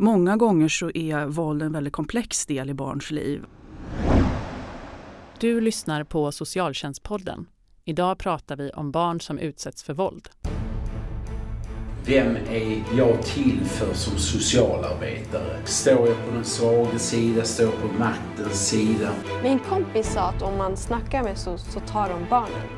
Många gånger så är våld en väldigt komplex del i barns liv. Du lyssnar på Socialtjänstpodden. Idag pratar vi om barn som utsätts för våld. Vem är jag till för som socialarbetare? Står jag på den svaga sida? Står jag på maktens sida? Min kompis sa att om man snackar med så, så tar de barnen.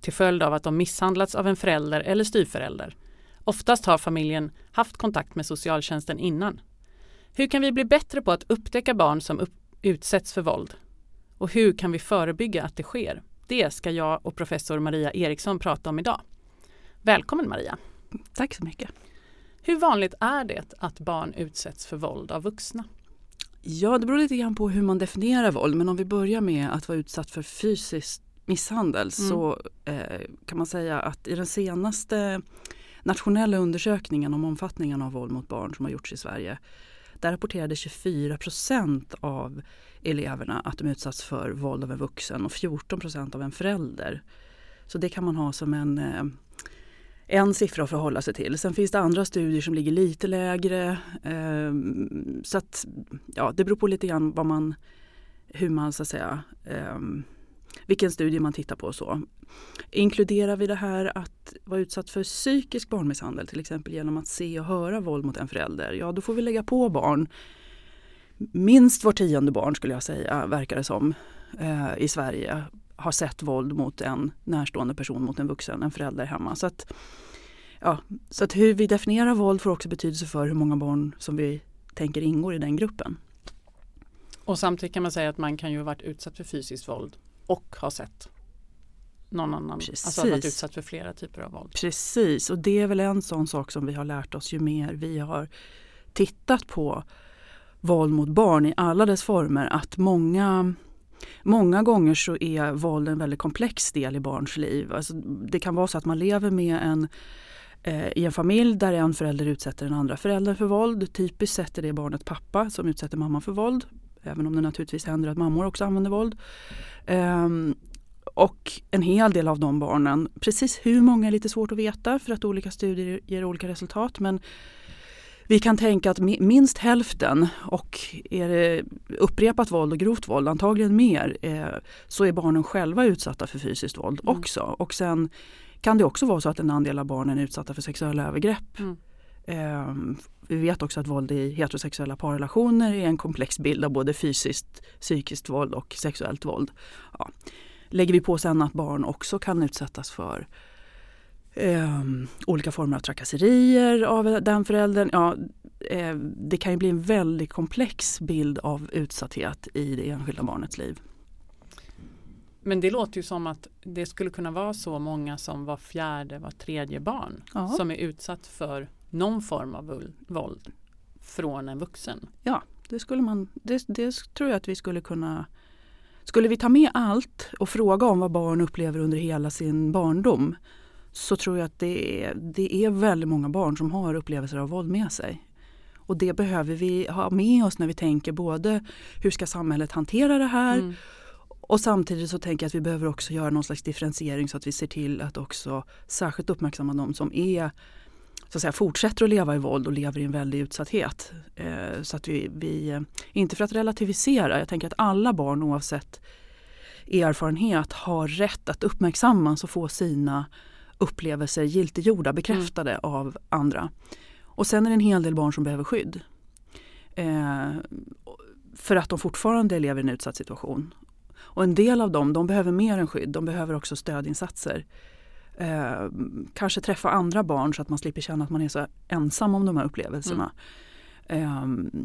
till följd av att de misshandlats av en förälder eller styvförälder. Oftast har familjen haft kontakt med socialtjänsten innan. Hur kan vi bli bättre på att upptäcka barn som upp utsätts för våld? Och hur kan vi förebygga att det sker? Det ska jag och professor Maria Eriksson prata om idag. Välkommen Maria! Tack så mycket! Hur vanligt är det att barn utsätts för våld av vuxna? Ja, det beror lite grann på hur man definierar våld. Men om vi börjar med att vara utsatt för fysisk misshandel mm. så eh, kan man säga att i den senaste nationella undersökningen om omfattningen av våld mot barn som har gjorts i Sverige där rapporterade 24 procent av eleverna att de utsatts för våld av en vuxen och 14 procent av en förälder. Så det kan man ha som en eh, en siffra att förhålla sig till. Sen finns det andra studier som ligger lite lägre. Eh, så att, ja, det beror på lite grann vad man, hur man så att säga, eh, vilken studie man tittar på. och så. Inkluderar vi det här att vara utsatt för psykisk barnmisshandel till exempel genom att se och höra våld mot en förälder, ja då får vi lägga på barn. Minst var tionde barn skulle jag säga, verkar det som, eh, i Sverige har sett våld mot en närstående person, mot en vuxen, en förälder hemma. Så att, ja, så att hur vi definierar våld får också betydelse för hur många barn som vi tänker ingår i den gruppen. Och samtidigt kan man säga att man kan ju ha varit utsatt för fysiskt våld och ha sett någon annan, Precis. alltså varit utsatt för flera typer av våld. Precis, och det är väl en sån sak som vi har lärt oss ju mer vi har tittat på våld mot barn i alla dess former att många Många gånger så är våld en väldigt komplex del i barns liv. Alltså det kan vara så att man lever med en eh, i en familj där en förälder utsätter den andra föräldern för våld. Typiskt sett är det barnet pappa som utsätter mamma för våld. Även om det naturligtvis händer att mammor också använder våld. Um, och en hel del av de barnen, precis hur många är lite svårt att veta för att olika studier ger olika resultat. Men vi kan tänka att minst hälften och är det upprepat våld och grovt våld, antagligen mer, eh, så är barnen själva utsatta för fysiskt våld mm. också. Och sen kan det också vara så att en andel av barnen är utsatta för sexuella övergrepp. Mm. Eh, vi vet också att våld i heterosexuella parrelationer är en komplex bild av både fysiskt, psykiskt våld och sexuellt våld. Ja. Lägger vi på sen att barn också kan utsättas för eh, olika former av trakasserier av den föräldern. Ja, eh, det kan ju bli en väldigt komplex bild av utsatthet i det enskilda barnets liv. Men det låter ju som att det skulle kunna vara så många som var fjärde, var tredje barn ja. som är utsatt för någon form av våld från en vuxen. Ja, det skulle man, det, det tror jag att vi skulle kunna skulle vi ta med allt och fråga om vad barn upplever under hela sin barndom så tror jag att det är, det är väldigt många barn som har upplevelser av våld med sig. Och det behöver vi ha med oss när vi tänker både hur ska samhället hantera det här mm. och samtidigt så tänker jag att vi behöver också göra någon slags differentiering så att vi ser till att också särskilt uppmärksamma de som är så att säga, fortsätter att leva i våld och lever i en väldig utsatthet. Eh, så att vi, vi, inte för att relativisera, jag tänker att alla barn oavsett erfarenhet har rätt att uppmärksammas och få sina upplevelser giltiggjorda, bekräftade mm. av andra. Och sen är det en hel del barn som behöver skydd. Eh, för att de fortfarande lever i en utsatt situation. Och en del av dem de behöver mer än skydd, de behöver också stödinsatser. Eh, kanske träffa andra barn så att man slipper känna att man är så ensam om de här upplevelserna. Mm. Eh,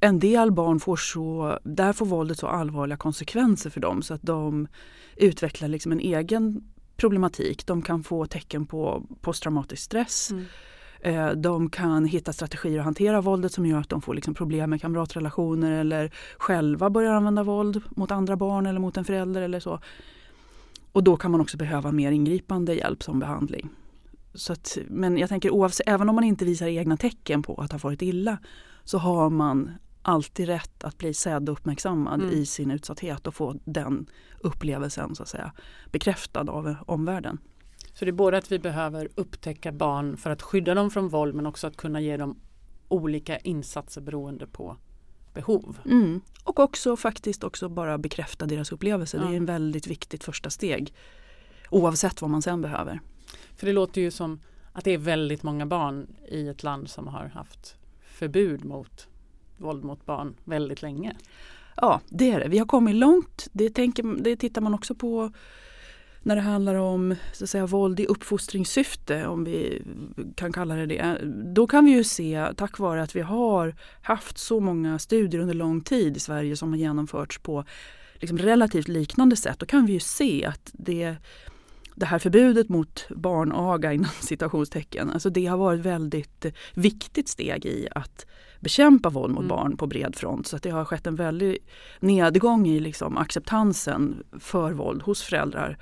en del barn får så, där får våldet så allvarliga konsekvenser för dem så att de utvecklar liksom en egen problematik. De kan få tecken på posttraumatisk stress. Mm. Eh, de kan hitta strategier att hantera våldet som gör att de får liksom problem med kamratrelationer eller själva börjar använda våld mot andra barn eller mot en förälder eller så. Och då kan man också behöva mer ingripande hjälp som behandling. Så att, men jag tänker oavsett, även om man inte visar egna tecken på att ha varit illa så har man alltid rätt att bli sedd och uppmärksammad mm. i sin utsatthet och få den upplevelsen så att säga bekräftad av omvärlden. Så det är både att vi behöver upptäcka barn för att skydda dem från våld men också att kunna ge dem olika insatser beroende på behov. Mm. Och också faktiskt också bara bekräfta deras upplevelse. Ja. Det är en väldigt viktigt första steg. Oavsett vad man sen behöver. För det låter ju som att det är väldigt många barn i ett land som har haft förbud mot våld mot barn väldigt länge. Ja, det är det. Vi har kommit långt. Det, tänker, det tittar man också på när det handlar om så att säga, våld i uppfostringssyfte, om vi kan kalla det det. Då kan vi ju se, tack vare att vi har haft så många studier under lång tid i Sverige som har genomförts på liksom relativt liknande sätt, då kan vi ju se att det det här förbudet mot barnaga inom citationstecken, alltså det har varit väldigt viktigt steg i att bekämpa våld mot mm. barn på bred front. Så att det har skett en väldig nedgång i liksom acceptansen för våld hos föräldrar.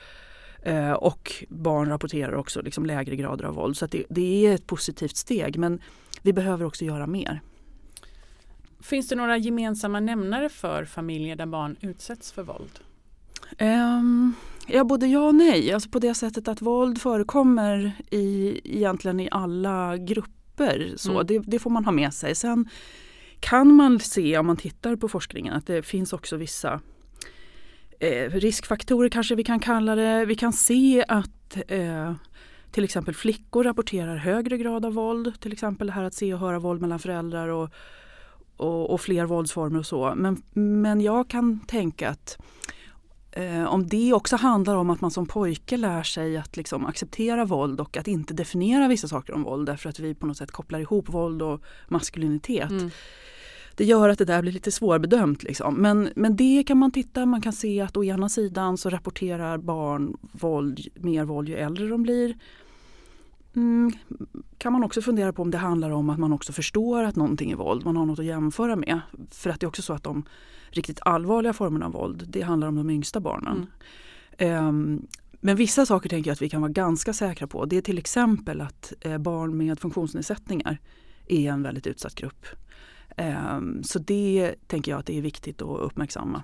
Eh, och barn rapporterar också liksom lägre grader av våld. Så det, det är ett positivt steg men vi behöver också göra mer. Finns det några gemensamma nämnare för familjer där barn utsätts för våld? Um, ja, både ja och nej. Alltså på det sättet att våld förekommer i, egentligen i alla grupper. Så mm. det, det, får man ha med sig. Sen kan man se om man tittar på forskningen att det finns också vissa eh, riskfaktorer kanske vi kan kalla det. Vi kan se att eh, till exempel flickor rapporterar högre grad av våld. Till exempel det här att se och höra våld mellan föräldrar och, och, och fler våldsformer och så. Men, men jag kan tänka att Eh, om det också handlar om att man som pojke lär sig att liksom acceptera våld och att inte definiera vissa saker om våld därför att vi på något sätt kopplar ihop våld och maskulinitet. Mm. Det gör att det där blir lite svårbedömt. Liksom. Men, men det kan man titta, man kan se att å ena sidan så rapporterar barn våld, mer våld ju äldre de blir. Mm, kan man också fundera på om det handlar om att man också förstår att någonting är våld, man har något att jämföra med. För att det är också så att de riktigt allvarliga formerna av våld, det handlar om de yngsta barnen. Mm. Um, men vissa saker tänker jag att vi kan vara ganska säkra på. Det är till exempel att eh, barn med funktionsnedsättningar är en väldigt utsatt grupp. Um, så det tänker jag att det är viktigt att uppmärksamma.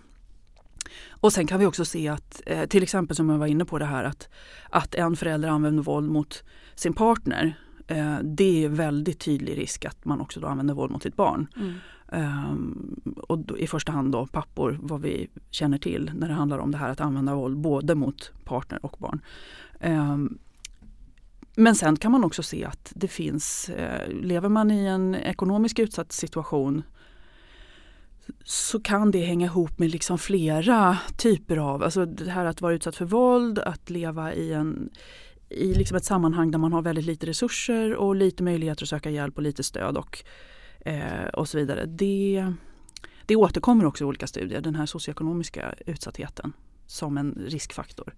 Och sen kan vi också se att, eh, till exempel som jag var inne på det här att, att en förälder använder våld mot sin partner. Eh, det är väldigt tydlig risk att man också då använder våld mot sitt barn. Mm. Um, och då, i första hand då pappor, vad vi känner till när det handlar om det här att använda våld både mot partner och barn. Um, men sen kan man också se att det finns, eh, lever man i en ekonomiskt utsatt situation så kan det hänga ihop med liksom flera typer av, alltså det här att vara utsatt för våld, att leva i, en, i liksom ett sammanhang där man har väldigt lite resurser och lite möjligheter att söka hjälp och lite stöd och, eh, och så vidare. Det, det återkommer också i olika studier, den här socioekonomiska utsattheten som en riskfaktor.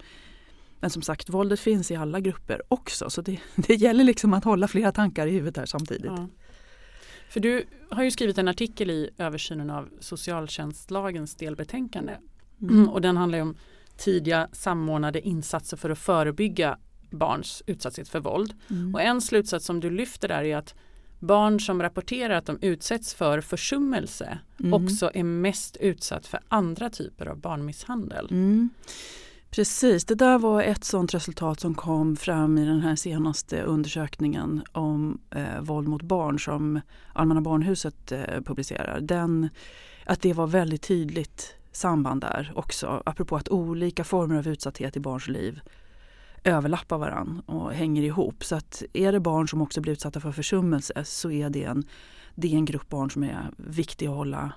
Men som sagt, våldet finns i alla grupper också så det, det gäller liksom att hålla flera tankar i huvudet här samtidigt. Ja. För du har ju skrivit en artikel i översynen av socialtjänstlagens delbetänkande. Mm. Och den handlar om tidiga samordnade insatser för att förebygga barns utsatthet för våld. Mm. Och en slutsats som du lyfter där är att barn som rapporterar att de utsätts för försummelse mm. också är mest utsatt för andra typer av barnmisshandel. Mm. Precis, det där var ett sådant resultat som kom fram i den här senaste undersökningen om eh, våld mot barn som Allmänna barnhuset eh, publicerar. Den, att det var väldigt tydligt samband där också, apropå att olika former av utsatthet i barns liv överlappar varann och hänger ihop. Så att är det barn som också blir utsatta för försummelse så är det en, det är en grupp barn som är viktig att hålla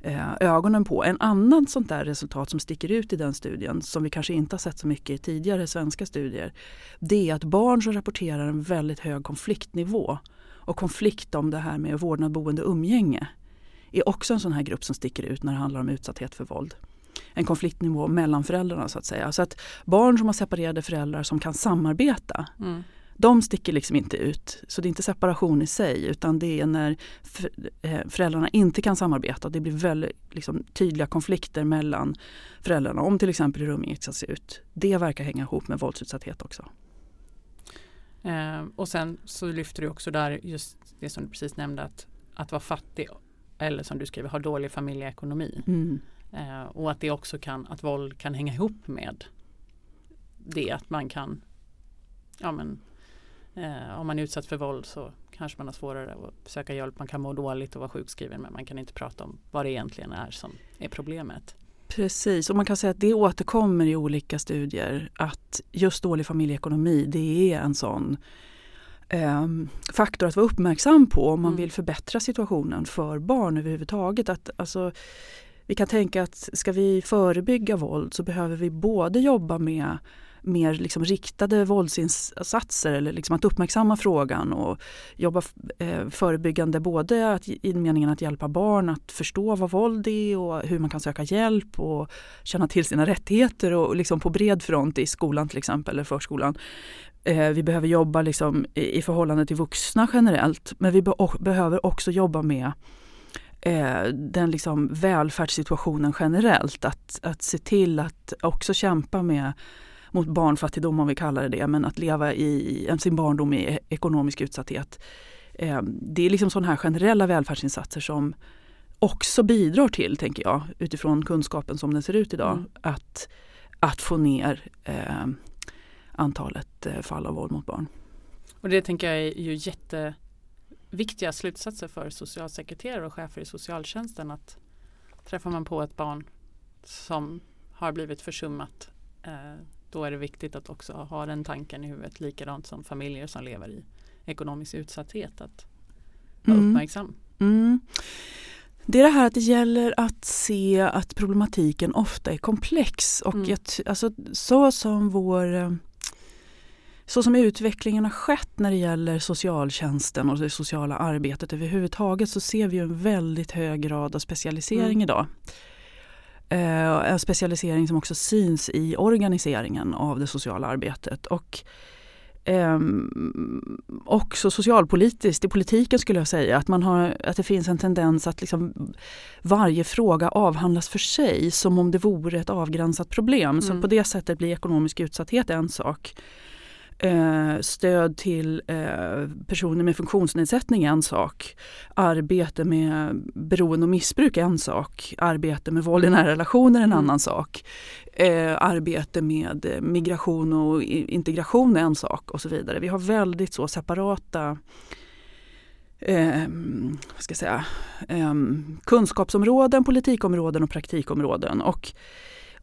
Eh, ögonen på. En annan sånt där resultat som sticker ut i den studien som vi kanske inte har sett så mycket i tidigare svenska studier. Det är att barn som rapporterar en väldigt hög konfliktnivå och konflikt om det här med vårdnad, boende, och umgänge är också en sån här grupp som sticker ut när det handlar om utsatthet för våld. En konfliktnivå mellan föräldrarna så att säga. Så att barn som har separerade föräldrar som kan samarbeta mm. De sticker liksom inte ut. Så det är inte separation i sig utan det är när eh, föräldrarna inte kan samarbeta. Det blir väldigt liksom, tydliga konflikter mellan föräldrarna om till exempel hur umgänget ska se ut. Det verkar hänga ihop med våldsutsatthet också. Eh, och sen så lyfter du också där just det som du precis nämnde att, att vara fattig eller som du skriver ha dålig familjeekonomi. Mm. Eh, och att det också kan, att våld kan hänga ihop med det att man kan, ja men eh, om man är utsatt för våld så kanske man har svårare att söka hjälp. Man kan må dåligt och vara sjukskriven men man kan inte prata om vad det egentligen är som är problemet. Precis, och man kan säga att det återkommer i olika studier att just dålig familjeekonomi det är en sån eh, faktor att vara uppmärksam på om man mm. vill förbättra situationen för barn överhuvudtaget. Att, alltså, vi kan tänka att ska vi förebygga våld så behöver vi både jobba med mer liksom riktade våldsinsatser eller liksom att uppmärksamma frågan och jobba eh, förebyggande både att, i meningen att hjälpa barn att förstå vad våld är och hur man kan söka hjälp och känna till sina rättigheter och liksom på bred front i skolan till exempel eller förskolan. Eh, vi behöver jobba liksom i, i förhållande till vuxna generellt men vi be behöver också jobba med eh, den liksom välfärdssituationen generellt. Att, att se till att också kämpa med mot barnfattigdom om vi kallar det det, men att leva i sin barndom i ekonomisk utsatthet. Eh, det är liksom sådana här generella välfärdsinsatser som också bidrar till, tänker jag, utifrån kunskapen som den ser ut idag, mm. att, att få ner eh, antalet eh, fall av våld mot barn. Och det tänker jag är ju jätteviktiga slutsatser för socialsekreterare och chefer i socialtjänsten att träffar man på ett barn som har blivit försummat eh, då är det viktigt att också ha den tanken i huvudet likadant som familjer som lever i ekonomisk utsatthet att vara mm. uppmärksam. Mm. Det är det här att det gäller att se att problematiken ofta är komplex och mm. att, alltså, så som vår eh, så som utvecklingen har skett när det gäller socialtjänsten och det sociala arbetet överhuvudtaget så ser vi en väldigt hög grad av specialisering mm. idag. Eh, en specialisering som också syns i organiseringen av det sociala arbetet. Och eh, också socialpolitiskt, i politiken skulle jag säga, att, man har, att det finns en tendens att liksom varje fråga avhandlas för sig som om det vore ett avgränsat problem. Mm. Så på det sättet blir ekonomisk utsatthet en sak. Eh, stöd till eh, personer med funktionsnedsättning är en sak. Arbete med beroende och missbruk är en sak. Arbete med våld i nära relationer är en mm. annan sak. Eh, arbete med migration och integration är en sak och så vidare. Vi har väldigt så separata eh, ska säga, eh, kunskapsområden, politikområden och praktikområden. Och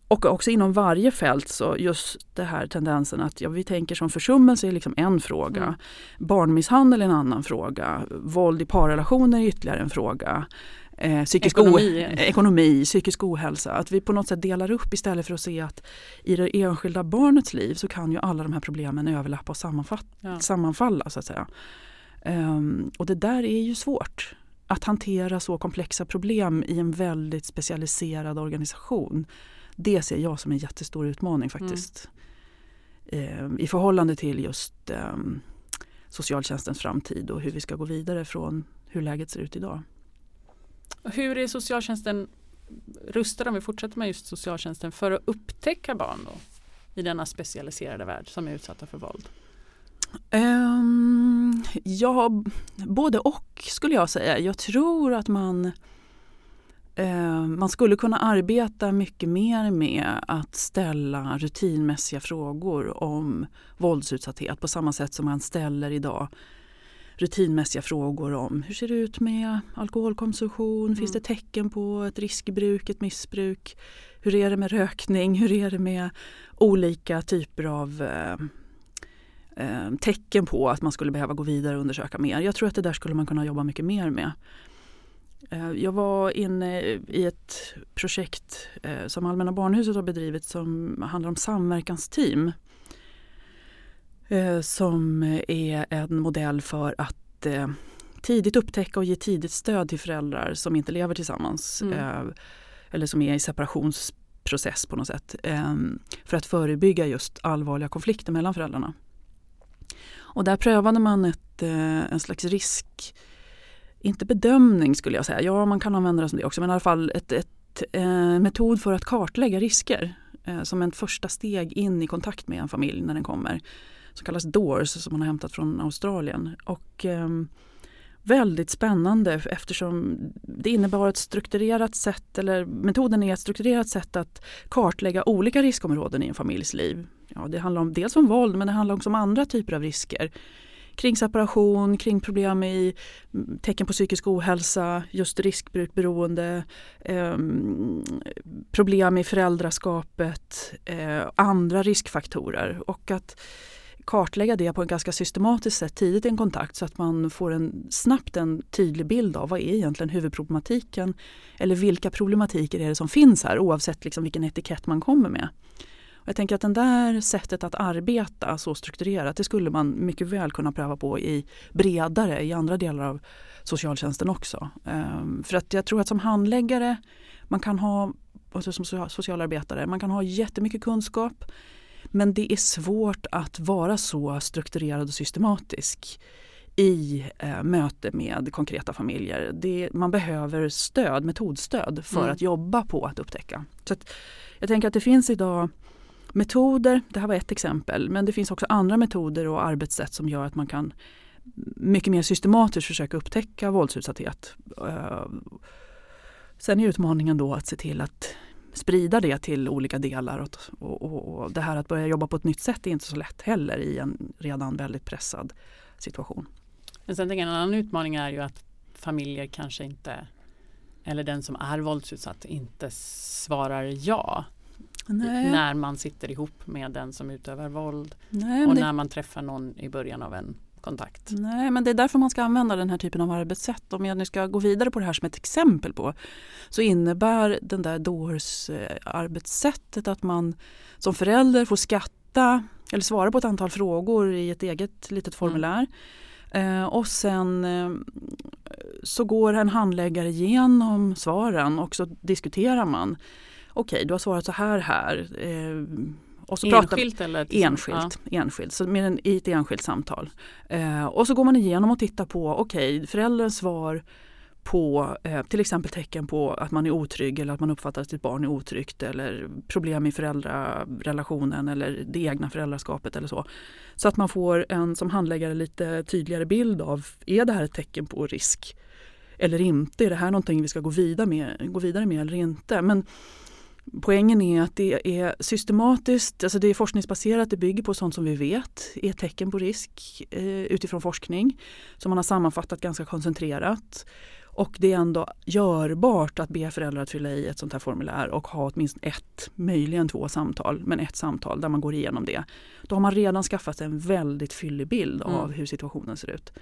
och också inom varje fält så just det här tendensen att ja, vi tänker som försummelse är liksom en fråga. Mm. Barnmisshandel är en annan fråga. Våld i parrelationer är ytterligare en fråga. Eh, psykisk ekonomi. ekonomi, psykisk ohälsa. Att vi på något sätt delar upp istället för att se att i det enskilda barnets liv så kan ju alla de här problemen överlappa och ja. sammanfalla. så att säga. Um, och det där är ju svårt. Att hantera så komplexa problem i en väldigt specialiserad organisation det ser jag som en jättestor utmaning faktiskt. Mm. I förhållande till just eh, socialtjänstens framtid och hur vi ska gå vidare från hur läget ser ut idag. Hur är socialtjänsten rustad, om vi fortsätter med just socialtjänsten, för att upptäcka barn då, i denna specialiserade värld som är utsatta för våld? Um, ja, både och skulle jag säga. Jag tror att man Eh, man skulle kunna arbeta mycket mer med att ställa rutinmässiga frågor om våldsutsatthet på samma sätt som man ställer idag rutinmässiga frågor om hur ser det ut med alkoholkonsumtion, mm. finns det tecken på ett riskbruk, ett missbruk, hur är det med rökning, hur är det med olika typer av eh, eh, tecken på att man skulle behöva gå vidare och undersöka mer. Jag tror att det där skulle man kunna jobba mycket mer med. Eh, jag var inne i ett projekt eh, som Allmänna barnhuset har bedrivit som handlar om samverkansteam. Eh, som är en modell för att tidigt upptäcka och ge tidigt stöd till föräldrar som inte lever tillsammans. Mm. Eller som är i separationsprocess på något sätt. För att förebygga just allvarliga konflikter mellan föräldrarna. Och där prövade man ett, en slags risk, inte bedömning skulle jag säga, ja man kan använda det som det också, men i alla fall ett, ett en metod för att kartlägga risker eh, som ett första steg in i kontakt med en familj när den kommer. Som kallas DOORS som man har hämtat från Australien. Och, eh, väldigt spännande eftersom det innebar ett strukturerat sätt, eller metoden är ett strukturerat sätt att kartlägga olika riskområden i en familjs liv. Ja, det handlar om dels om våld men det handlar också om andra typer av risker. Kring separation, kring problem i mm, tecken på psykisk ohälsa, just riskbruk, beroende, eh, problem i föräldraskapet, eh, andra riskfaktorer. Och att kartlägga det på ett ganska systematiskt sätt tidigt i en kontakt så att man får en, snabbt en tydlig bild av vad är egentligen huvudproblematiken eller vilka problematiker är det som finns här oavsett liksom vilken etikett man kommer med. Jag tänker att det där sättet att arbeta så strukturerat det skulle man mycket väl kunna pröva på i bredare i andra delar av socialtjänsten också. Um, för att jag tror att som handläggare man kan ha, alltså som socialarbetare, man kan ha jättemycket kunskap men det är svårt att vara så strukturerad och systematisk i eh, möte med konkreta familjer. Det, man behöver stöd, metodstöd för mm. att jobba på att upptäcka. Så att jag tänker att det finns idag metoder, det här var ett exempel, men det finns också andra metoder och arbetssätt som gör att man kan mycket mer systematiskt försöka upptäcka våldsutsatthet. Eh, sen är utmaningen då att se till att sprida det till olika delar. Och, och, och, det här att börja jobba på ett nytt sätt är inte så lätt heller i en redan väldigt pressad situation. Men sen tänker jag en annan utmaning är ju att familjer kanske inte eller den som är våldsutsatt inte svarar ja. Nej. När man sitter ihop med den som utövar våld Nej, och det... när man träffar någon i början av en kontakt. Nej, men det är därför man ska använda den här typen av arbetssätt. Om jag nu ska gå vidare på det här som ett exempel på så innebär den där Doors eh, att man som förälder får skatta eller svara på ett antal frågor i ett eget litet mm. formulär. Mm. Eh, och sen eh, så går en handläggare igenom svaren och så diskuterar man. Okej, okay, du har svarat så här här. Eh, och så enskilt pratar, eller? Enskilt, ja. enskilt så med en, i ett enskilt samtal. Eh, och så går man igenom och tittar på, okej, okay, förälderns svar på eh, till exempel tecken på att man är otrygg eller att man uppfattar att sitt barn är otryggt eller problem i föräldrarelationen eller det egna föräldraskapet eller så. Så att man får en som handläggare lite tydligare bild av, är det här ett tecken på risk eller inte? Är det här någonting vi ska gå vidare med, gå vidare med eller inte? Men Poängen är att det är systematiskt, alltså det är forskningsbaserat, det bygger på sånt som vi vet är tecken på risk eh, utifrån forskning som man har sammanfattat ganska koncentrerat. Och det är ändå görbart att be föräldrar att fylla i ett sånt här formulär och ha åtminstone ett, möjligen två samtal, men ett samtal där man går igenom det. Då har man redan skaffat en väldigt fyllig bild mm. av hur situationen ser ut.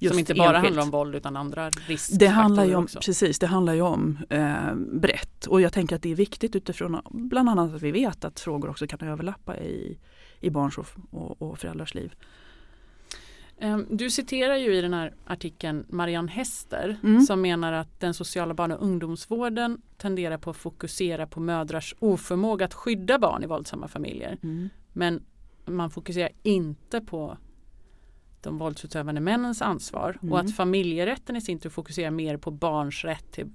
Som inte bara enskilt. handlar om våld utan andra riskfaktorer det handlar ju om, också. Precis, det handlar ju om eh, brett. Och jag tänker att det är viktigt utifrån bland annat att vi vet att frågor också kan överlappa i, i barns och, och, och föräldrars liv. Ehm, du citerar ju i den här artikeln Marianne Hester mm. som menar att den sociala barn och ungdomsvården tenderar på att fokusera på mödrars oförmåga att skydda barn i våldsamma familjer. Mm. Men man fokuserar inte på de våldsutövande männens ansvar mm. och att familjerätten i sin tur fokuserar mer på barns rätt till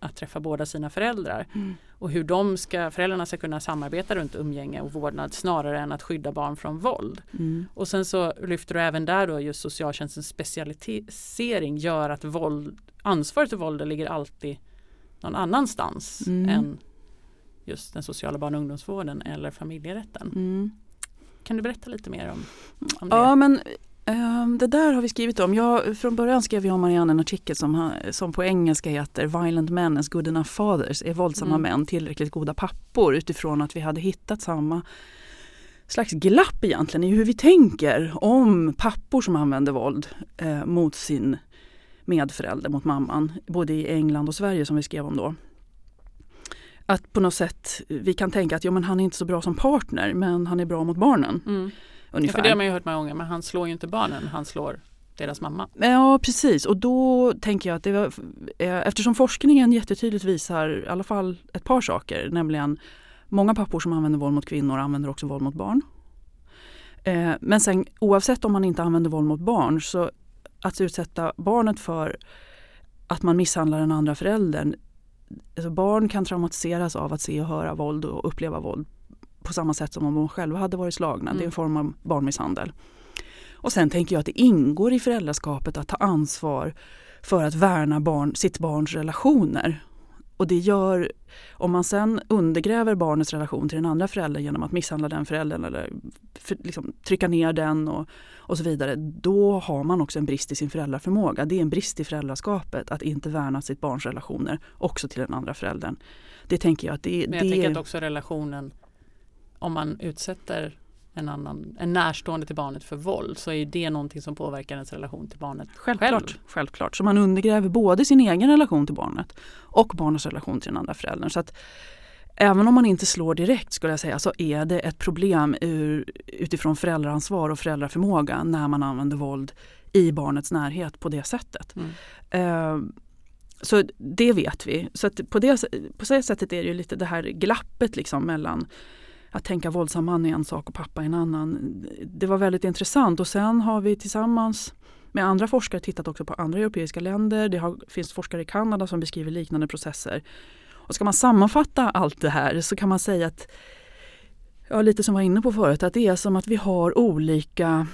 att träffa båda sina föräldrar mm. och hur de ska, föräldrarna ska kunna samarbeta runt umgänge och vårdnad snarare än att skydda barn från våld. Mm. Och sen så lyfter du även där då just socialtjänstens specialisering gör att våld, ansvaret för våldet ligger alltid någon annanstans mm. än just den sociala barn och ungdomsvården eller familjerätten. Mm. Kan du berätta lite mer om, om det? Ja men det där har vi skrivit om. Jag, från början skrev jag om Marianne en artikel som, som på engelska heter Violent men as good enough fathers. Är våldsamma mm. män tillräckligt goda pappor? Utifrån att vi hade hittat samma slags glapp egentligen i hur vi tänker om pappor som använder våld eh, mot sin medförälder, mot mamman. Både i England och Sverige som vi skrev om då att på något sätt vi kan tänka att ja, men han är inte så bra som partner men han är bra mot barnen. Mm. Ungefär. Ja, för det har man ju hört många gånger men han slår ju inte barnen, han slår deras mamma. Ja precis och då tänker jag att det var, eh, eftersom forskningen jättetydligt visar i alla fall ett par saker, nämligen många pappor som använder våld mot kvinnor använder också våld mot barn. Eh, men sen oavsett om man inte använder våld mot barn så att utsätta barnet för att man misshandlar den andra föräldern. Alltså barn kan traumatiseras av att se och höra våld och uppleva våld på samma sätt som om de själva hade varit slagna. Mm. Det är en form av barnmisshandel. Och sen tänker jag att det ingår i föräldraskapet att ta ansvar för att värna barn, sitt barns relationer. Och det gör, om man sen undergräver barnets relation till den andra föräldern genom att misshandla den föräldern eller för, liksom, trycka ner den och, och så vidare. Då har man också en brist i sin föräldraförmåga. Det är en brist i föräldraskapet att inte värna sitt barns relationer också till den andra föräldern. Det tänker jag att det, Men jag det tänker att också relationen om man utsätter en, annan, en närstående till barnet för våld så är det någonting som påverkar ens relation till barnet Självklart, själv. självklart. Så man undergräver både sin egen relation till barnet och barnets relation till den andra föräldern. Så att även om man inte slår direkt skulle jag säga så är det ett problem ur, utifrån föräldraansvar och föräldraförmåga när man använder våld i barnets närhet på det sättet. Mm. Uh, så det vet vi. Så på, det, på det sättet är det ju lite det här glappet liksom mellan att tänka våldsam man är en sak och pappa är en annan. Det var väldigt intressant och sen har vi tillsammans med andra forskare tittat också på andra europeiska länder. Det har, finns forskare i Kanada som beskriver liknande processer. Och ska man sammanfatta allt det här så kan man säga att, ja, lite som jag var inne på förut, att det är som att vi har olika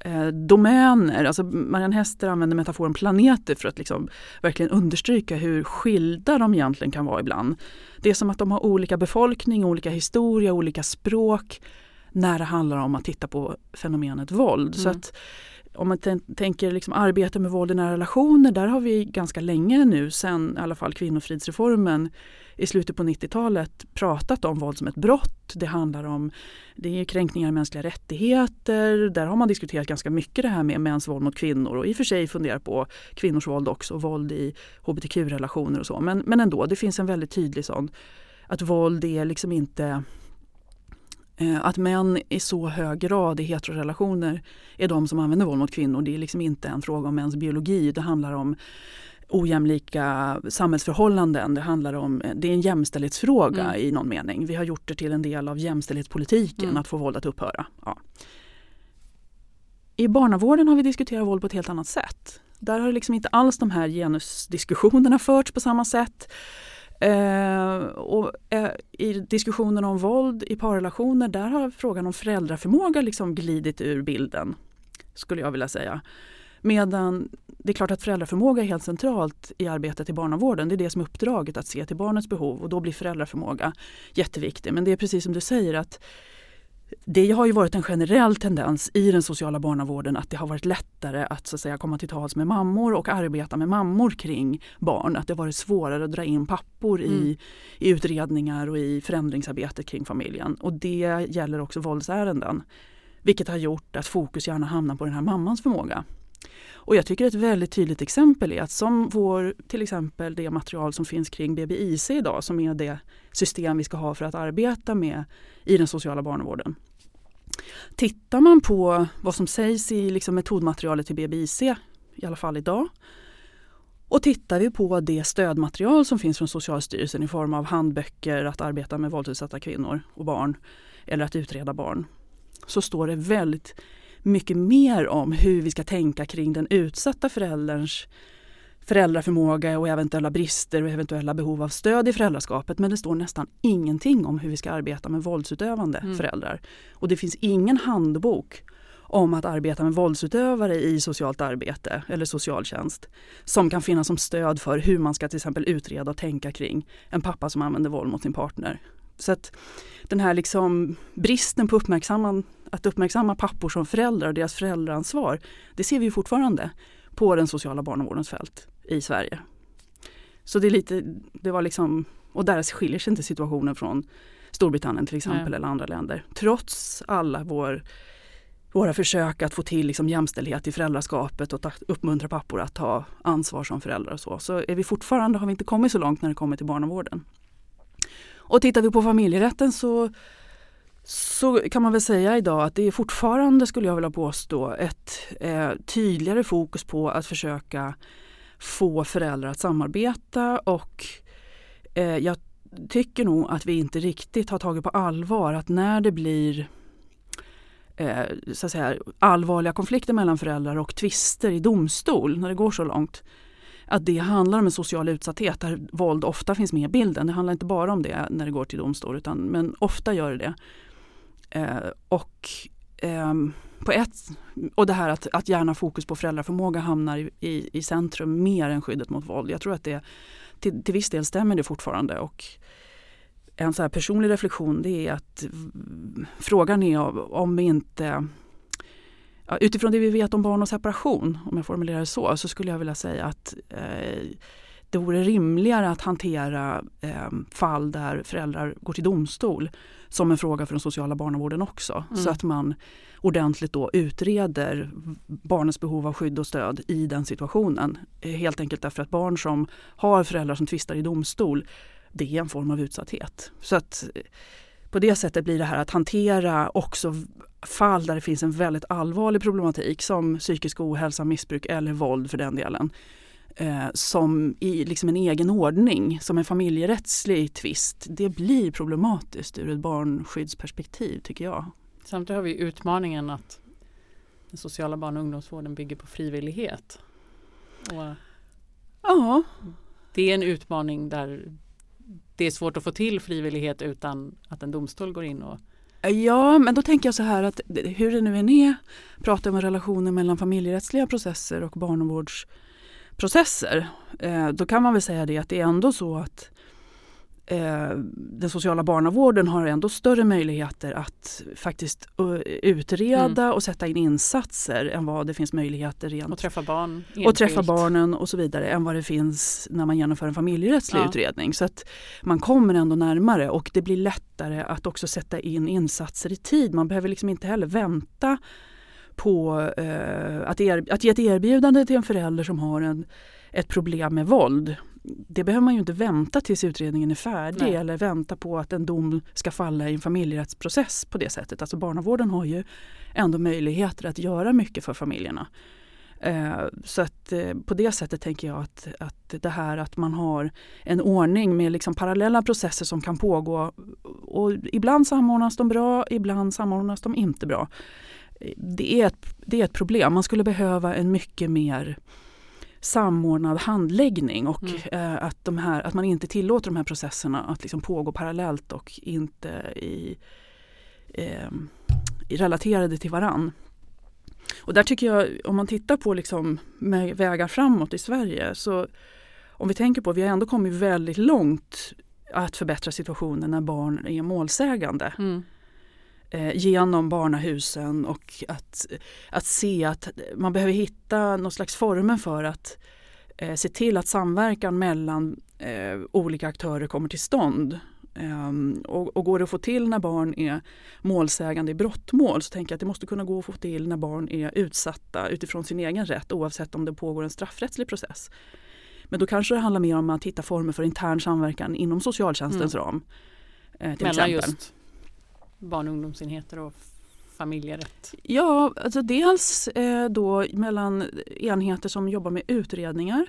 eh, domäner. Alltså Marianne Hester använder metaforen planeter för att liksom verkligen understryka hur skilda de egentligen kan vara ibland. Det är som att de har olika befolkning, olika historia, olika språk när det handlar om att titta på fenomenet våld. Mm. Så att om man tänker liksom arbete med våld i nära relationer, där har vi ganska länge nu, sen i alla fall kvinnofridsreformen i slutet på 90-talet pratat om våld som ett brott. Det handlar om det är kränkningar av mänskliga rättigheter. Där har man diskuterat ganska mycket det här med mäns våld mot kvinnor och i och för sig funderat på kvinnors våld också, våld i hbtq-relationer och så. Men, men ändå, det finns en väldigt tydlig sån att våld är liksom inte eh, att män i så hög grad i heterorelationer är de som använder våld mot kvinnor. Det är liksom inte en fråga om mäns biologi. Det handlar om ojämlika samhällsförhållanden. Det handlar om, det är en jämställdhetsfråga mm. i någon mening. Vi har gjort det till en del av jämställdhetspolitiken mm. att få våld att upphöra. Ja. I barnavården har vi diskuterat våld på ett helt annat sätt. Där har liksom inte alls de här genusdiskussionerna förts på samma sätt. Eh, och eh, I diskussionen om våld i parrelationer där har frågan om föräldraförmåga liksom glidit ur bilden. Skulle jag vilja säga. Medan det är klart att föräldraförmåga är helt centralt i arbetet i barnavården. Det är det som är uppdraget, att se till barnets behov och då blir föräldraförmåga jätteviktig. Men det är precis som du säger att det har ju varit en generell tendens i den sociala barnavården att det har varit lättare att, så att säga, komma till tals med mammor och arbeta med mammor kring barn. Att det har varit svårare att dra in pappor mm. i, i utredningar och i förändringsarbetet kring familjen. Och det gäller också våldsärenden. Vilket har gjort att fokus gärna hamnar på den här mammans förmåga. Och jag tycker ett väldigt tydligt exempel är att som vår, till exempel det material som finns kring BBIC idag som är det system vi ska ha för att arbeta med i den sociala barnavården. Tittar man på vad som sägs i liksom metodmaterialet till BBIC, i alla fall idag, och tittar vi på det stödmaterial som finns från Socialstyrelsen i form av handböcker att arbeta med våldsutsatta kvinnor och barn eller att utreda barn så står det väldigt mycket mer om hur vi ska tänka kring den utsatta förälderns föräldraförmåga och eventuella brister och eventuella behov av stöd i föräldraskapet. Men det står nästan ingenting om hur vi ska arbeta med våldsutövande mm. föräldrar. Och det finns ingen handbok om att arbeta med våldsutövare i socialt arbete eller socialtjänst som kan finnas som stöd för hur man ska till exempel utreda och tänka kring en pappa som använder våld mot sin partner. Så att den här liksom bristen på uppmärksamma, att uppmärksamma pappor som föräldrar och deras föräldraansvar, det ser vi fortfarande på den sociala barnavårdens fält i Sverige. Så det är lite, det var liksom, och där skiljer sig inte situationen från Storbritannien till exempel Nej. eller andra länder. Trots alla vår, våra försök att få till liksom jämställdhet i föräldraskapet och uppmuntra pappor att ta ansvar som föräldrar och så, så är vi fortfarande, har vi inte kommit så långt när det kommer till barnavården. Och tittar vi på familjerätten så, så kan man väl säga idag att det är fortfarande, skulle jag vilja påstå, ett eh, tydligare fokus på att försöka få föräldrar att samarbeta och eh, jag tycker nog att vi inte riktigt har tagit på allvar att när det blir eh, så att säga, allvarliga konflikter mellan föräldrar och tvister i domstol när det går så långt. Att det handlar om en social utsatthet där våld ofta finns med i bilden. Det handlar inte bara om det när det går till domstol utan, men ofta gör det det. Eh, och, eh, på ett, och det här att, att gärna fokus på föräldraförmåga hamnar i, i, i centrum mer än skyddet mot våld. Jag tror att det till, till viss del stämmer det fortfarande. Och en så här personlig reflektion det är att frågan är om vi inte Ja, utifrån det vi vet om barn och separation, om jag formulerar det så, så skulle jag vilja säga att eh, det vore rimligare att hantera eh, fall där föräldrar går till domstol som en fråga för den sociala barnavården också. Mm. Så att man ordentligt då utreder barnets behov av skydd och stöd i den situationen. Eh, helt enkelt därför att barn som har föräldrar som tvistar i domstol, det är en form av utsatthet. Så att eh, på det sättet blir det här att hantera också fall där det finns en väldigt allvarlig problematik som psykisk ohälsa, missbruk eller våld för den delen. Eh, som i liksom en egen ordning, som en familjerättslig tvist. Det blir problematiskt ur ett barnskyddsperspektiv tycker jag. Samtidigt har vi utmaningen att den sociala barn och ungdomsvården bygger på frivillighet. Och ja. Det är en utmaning där det är svårt att få till frivillighet utan att en domstol går in och Ja, men då tänker jag så här att hur det nu än är, pratar om relationer mellan familjerättsliga processer och barnavårdsprocesser. Eh, då kan man väl säga det att det är ändå så att eh, den sociala barnavården har ändå större möjligheter att faktiskt uh, utreda mm. och sätta in insatser än vad det finns möjligheter rent. Och träffa barn. Och träffa barnen och så vidare än vad det finns när man genomför en familjerättslig ja. utredning. Så att man kommer ändå närmare och det blir lättare att också sätta in insatser i tid. Man behöver liksom inte heller vänta på eh, att, er, att ge ett erbjudande till en förälder som har en, ett problem med våld det behöver man ju inte vänta tills utredningen är färdig Nej. eller vänta på att en dom ska falla i en familjerättsprocess på det sättet. Alltså barnavården har ju ändå möjligheter att göra mycket för familjerna. Eh, så att eh, på det sättet tänker jag att, att det här att man har en ordning med liksom parallella processer som kan pågå och ibland samordnas de bra, ibland samordnas de inte bra. Det är ett, det är ett problem. Man skulle behöva en mycket mer samordnad handläggning och mm. eh, att, de här, att man inte tillåter de här processerna att liksom pågå parallellt och inte i, eh, relaterade till varann. Och där tycker jag, om man tittar på liksom vägar framåt i Sverige så om vi tänker på, vi har ändå kommit väldigt långt att förbättra situationen när barn är målsägande. Mm. Eh, genom barnahusen och att, att se att man behöver hitta någon slags former för att eh, se till att samverkan mellan eh, olika aktörer kommer till stånd. Um, och, och går det att få till när barn är målsägande i brottmål så tänker jag att det måste kunna gå att få till när barn är utsatta utifrån sin egen rätt oavsett om det pågår en straffrättslig process. Men då kanske det handlar mer om att hitta former för intern samverkan inom socialtjänstens mm. ram. Eh, till Mellan exempel. just barn och ungdomsenheter och familjerätt? Ja, alltså dels eh, då mellan enheter som jobbar med utredningar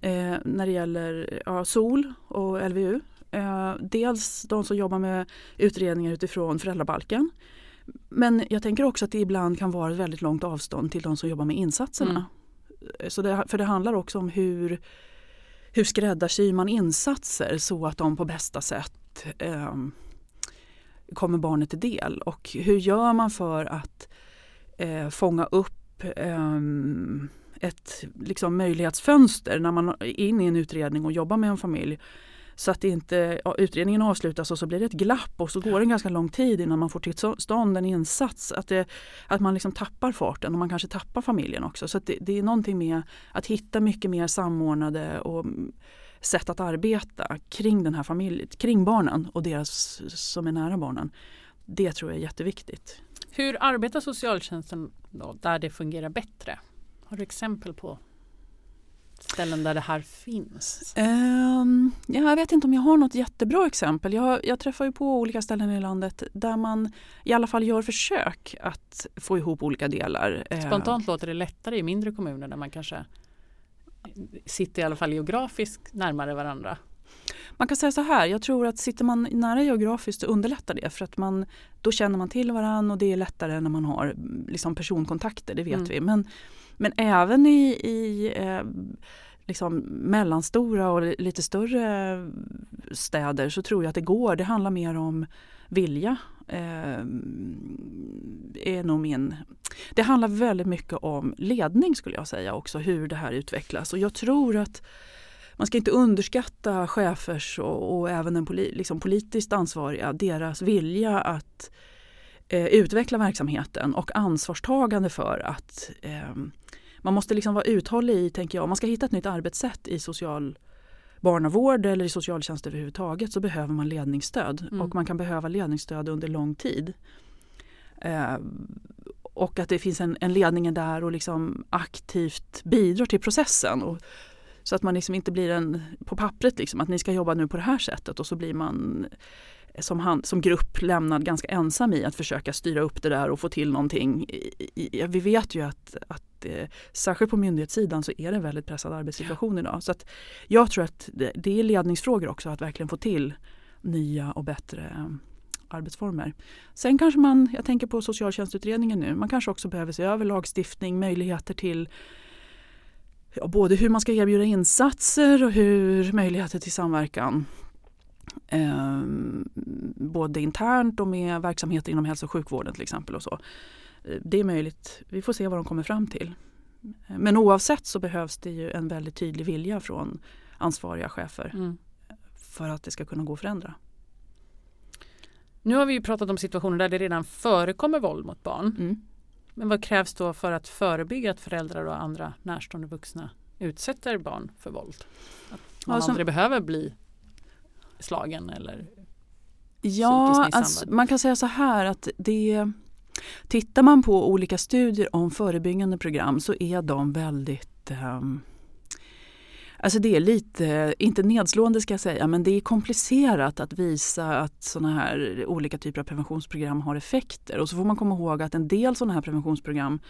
eh, när det gäller ja, SOL och LVU. Eh, dels de som jobbar med utredningar utifrån föräldrabalken. Men jag tänker också att det ibland kan vara ett väldigt långt avstånd till de som jobbar med insatserna. Mm. Så det, för det handlar också om hur, hur skräddarsyr man insatser så att de på bästa sätt eh, kommer barnet till del och hur gör man för att eh, fånga upp eh, ett liksom, möjlighetsfönster när man är inne i en utredning och jobbar med en familj. Så att inte utredningen avslutas och så blir det ett glapp och så går det en ganska lång tid innan man får till stånd en insats. Att, det, att man liksom tappar farten och man kanske tappar familjen också. Så det, det, är någonting med att hitta mycket mer samordnade och sätt att arbeta kring den här familjen, kring barnen och deras som är nära barnen. Det tror jag är jätteviktigt. Hur arbetar socialtjänsten då, där det fungerar bättre? Har du exempel på ställen där det här finns? Um, ja, jag vet inte om jag har något jättebra exempel. Jag, jag träffar ju på olika ställen i landet där man i alla fall gör försök att få ihop olika delar. Spontant låter det lättare i mindre kommuner där man kanske sitter i alla fall geografiskt närmare varandra. Man kan säga så här, jag tror att sitter man nära geografiskt så underlättar det för att man, då känner man till varandra och det är lättare när man har liksom personkontakter, det vet mm. vi. Men, men även i, i eh, liksom mellanstora och lite större städer så tror jag att det går. Det handlar mer om vilja. Eh, är nog min... Det handlar väldigt mycket om ledning skulle jag säga också, hur det här utvecklas. Och jag tror att man ska inte underskatta chefers och, och även den poli, liksom politiskt ansvariga, deras vilja att eh, utveckla verksamheten och ansvarstagande för att eh, man måste liksom vara uthållig i, tänker jag, man ska hitta ett nytt arbetssätt i social barnavård eller i socialtjänst överhuvudtaget så behöver man ledningsstöd mm. och man kan behöva ledningsstöd under lång tid. Eh, och att det finns en, en ledning där och liksom aktivt bidrar till processen. Och, så att man liksom inte blir en, på pappret liksom, att ni ska jobba nu på det här sättet och så blir man som, han, som grupp lämnad ganska ensam i att försöka styra upp det där och få till någonting. Vi vet ju att, att eh, särskilt på myndighetssidan så är det en väldigt pressad arbetssituation idag. Så att jag tror att det, är ledningsfrågor också att verkligen få till nya och bättre eh, arbetsformer. Sen kanske man, jag tänker på socialtjänstutredningen nu, man kanske också behöver se över lagstiftning, möjligheter till ja, både hur man ska erbjuda insatser och hur möjligheter till samverkan eh, både internt och med verksamheter inom hälso och sjukvården till exempel. Och så. Eh, det är möjligt. Vi får se vad de kommer fram till. Men oavsett så behövs det ju en väldigt tydlig vilja från ansvariga chefer mm. för att det ska kunna gå att förändra. Nu har vi ju pratat om situationer där det redan förekommer våld mot barn. Mm. Men vad krävs då för att förebygga att föräldrar och andra närstående vuxna utsätter barn för våld? Att man alltså, aldrig behöver bli slagen eller Ja, alltså, man kan säga så här att det Tittar man på olika studier om förebyggande program så är de väldigt um, Alltså det är lite, inte nedslående ska jag säga, men det är komplicerat att visa att sådana här olika typer av preventionsprogram har effekter. Och så får man komma ihåg att en del sådana här preventionsprogram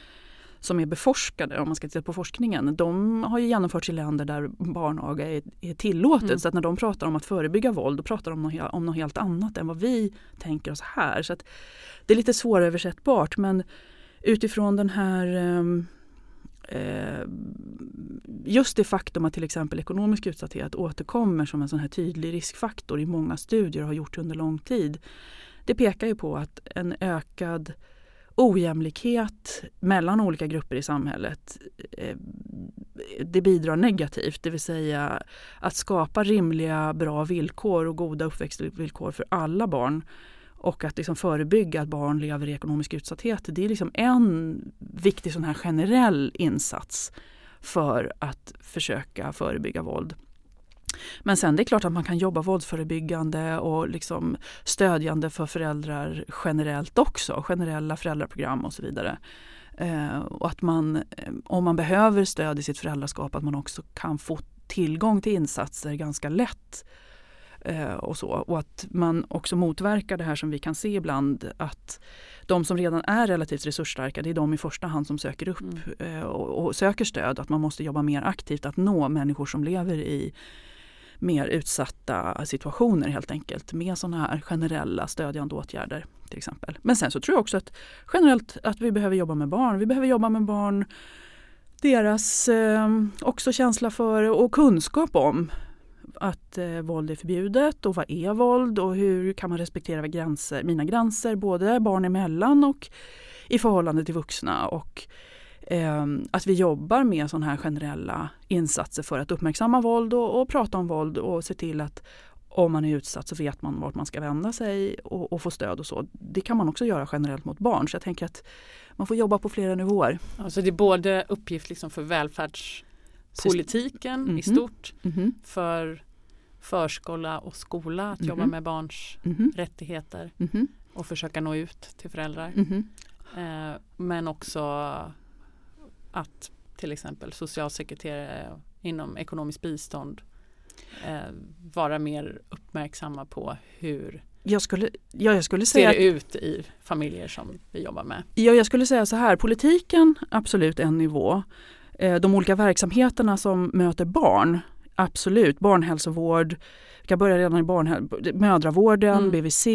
som är beforskade, om man ska titta på forskningen, de har ju genomförts i länder där barnaga är, är tillåtet. Mm. Så att när de pratar om att förebygga våld, då pratar de om något, om något helt annat än vad vi tänker oss här. Så det är lite svåröversättbart men utifrån den här ehm, eh, just det faktum att till exempel ekonomisk utsatthet återkommer som en sån här tydlig riskfaktor i många studier och har gjort under lång tid. Det pekar ju på att en ökad ojämlikhet mellan olika grupper i samhället eh, det bidrar negativt, det vill säga att skapa rimliga, bra villkor och goda uppväxtvillkor för alla barn och att liksom förebygga att barn lever i ekonomisk utsatthet. Det är liksom en viktig sån här generell insats för att försöka förebygga våld. Men sen det är klart att man kan jobba våldsförebyggande och liksom stödjande för föräldrar generellt också. Generella föräldraprogram och så vidare. Eh, och att man, eh, om man behöver stöd i sitt föräldraskap, att man också kan få tillgång till insatser ganska lätt. Eh, och, så. och att man också motverkar det här som vi kan se ibland att de som redan är relativt resursstarka det är de i första hand som söker upp mm. eh, och, och, söker stöd. Att man måste jobba mer aktivt att nå människor som lever i mer utsatta situationer helt enkelt med sådana här generella stödjande åtgärder till exempel. Men sen så tror jag också att generellt att vi behöver jobba med barn. Vi behöver jobba med barn, deras eh, också känsla för och kunskap om att eh, våld är förbjudet och vad är våld och hur kan man respektera gränser, mina gränser både barn emellan och i förhållande till vuxna. Och eh, att vi jobbar med sådana här generella insatser för att uppmärksamma våld och, och, prata om våld och se till att om man är utsatt så vet man vart man ska vända sig och, och, få stöd och så. Det kan man också göra generellt mot barn. Så jag tänker att man får jobba på flera nivåer. Alltså det är både uppgift liksom för välfärdspolitiken mm -hmm. i stort, mm -hmm. för förskola och skola att mm -hmm. jobba med barns mhm. rättigheter mhm. och försöka nå ut till föräldrar. Mhm. Eh, men också att till exempel socialsekreterare inom ekonomiskt bistånd eh, vara mer uppmärksamma på hur jag skulle, ja, jag skulle säga ser det ut i familjer som vi jobbar med? Ja, jag skulle säga så här, politiken absolut en nivå. Eh, de olika verksamheterna som möter barn Absolut, barnhälsovård. Vi kan börja redan i mödravården, Mm. BVC,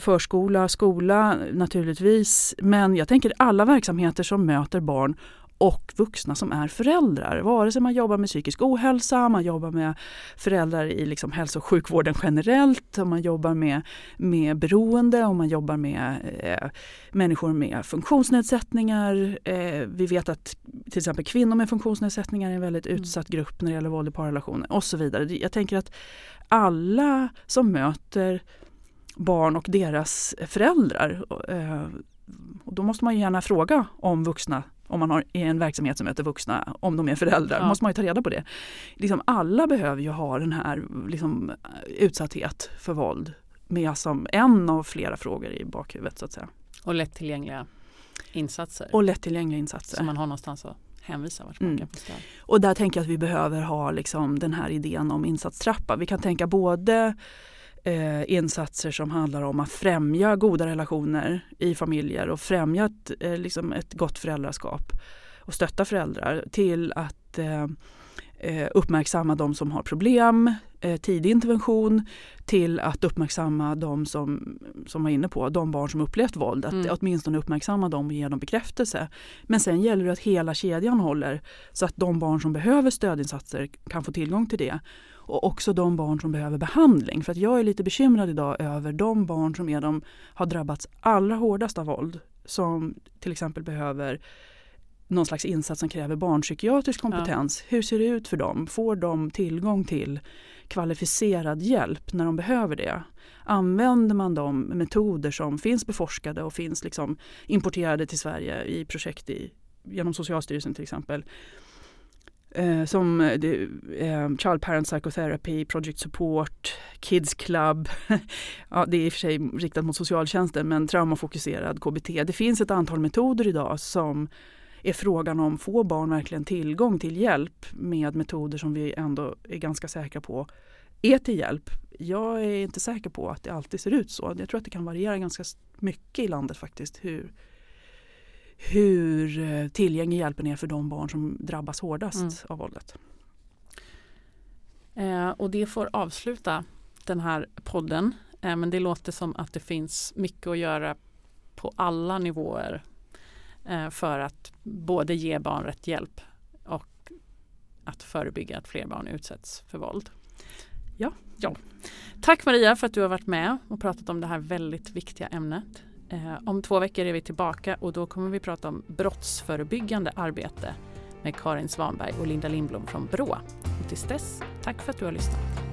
förskola, skola naturligtvis. Men jag tänker alla verksamheter som möter barn och vuxna som är föräldrar. Vare sig man jobbar med psykisk ohälsa, man jobbar med föräldrar i liksom hälso och sjukvården generellt, om man jobbar med, med beroende, om man jobbar med eh, människor med funktionsnedsättningar. Eh, vi vet att till exempel kvinnor med funktionsnedsättningar är en väldigt Mm. utsatt grupp när det gäller våld i parrelationer och så vidare. Jag tänker att alla som möter barn och deras föräldrar eh, och då måste man ju gärna fråga om vuxna om man har, är en verksamhet som möter vuxna, om de är föräldrar. Ja. Då måste man ju ta reda på det. Liksom alla behöver ju ha den här liksom, utsatthet för våld med som en av flera frågor i bakhuvudet så att säga. Och lättillgängliga insatser. Och lättillgängliga insatser. Så man har någonstans att hänvisa vart man Mm. kan få stöd. Och där tänker jag att vi behöver ha liksom den här idén om insatstrappa. Vi kan tänka både eh, insatser som handlar om att främja goda relationer i familjer och främja ett, eh, liksom ett gott föräldraskap och stötta föräldrar till att eh, eh, uppmärksamma de som har problem, eh, tidig intervention till att uppmärksamma de som, som var inne på, de barn som upplevt våld. Att Mm. åtminstone uppmärksamma dem och ge dem bekräftelse. Men sen gäller det att hela kedjan håller så att de barn som behöver stödinsatser kan få tillgång till det. Och också de barn som behöver behandling. För att jag är lite bekymrad idag över de barn som är de, har drabbats allra hårdast av våld. Som till exempel behöver någon slags insats som kräver barnpsykiatrisk kompetens. Hur ser det ut för dem? Får de tillgång till kvalificerad hjälp när de behöver det? Använder man de metoder som finns beforskade och finns liksom importerade till Sverige i projekt i, genom Socialstyrelsen till exempel? Eh, som eh, eh, Child Parent Psychotherapy, Project Support, Kids Club. ja, det är i och för sig riktat mot socialtjänsten men traumafokuserad KBT. Det finns ett antal metoder idag som är frågan om får barn verkligen tillgång till hjälp med metoder som vi ändå är ganska säkra på är till hjälp. Jag är inte säker på att det alltid ser ut så. Jag tror att det kan variera ganska mycket i landet faktiskt hur, hur eh, tillgänglig hjälpen är för de barn som drabbas hårdast Mm. av våldet. Eh, och det får avsluta den här podden. Eh, men det låter som att det finns mycket att göra på alla nivåer eh, för att både ge barn rätt hjälp och att förebygga att fler barn utsätts för våld. Ja. ja. Tack Maria för att du har varit med och pratat om det här väldigt viktiga ämnet. Eh, om två veckor är vi tillbaka och då kommer vi prata om brottsförebyggande arbete med Karin Svanberg och Linda Lindblom från Brå. Och tills dess, tack för att du har lyssnat.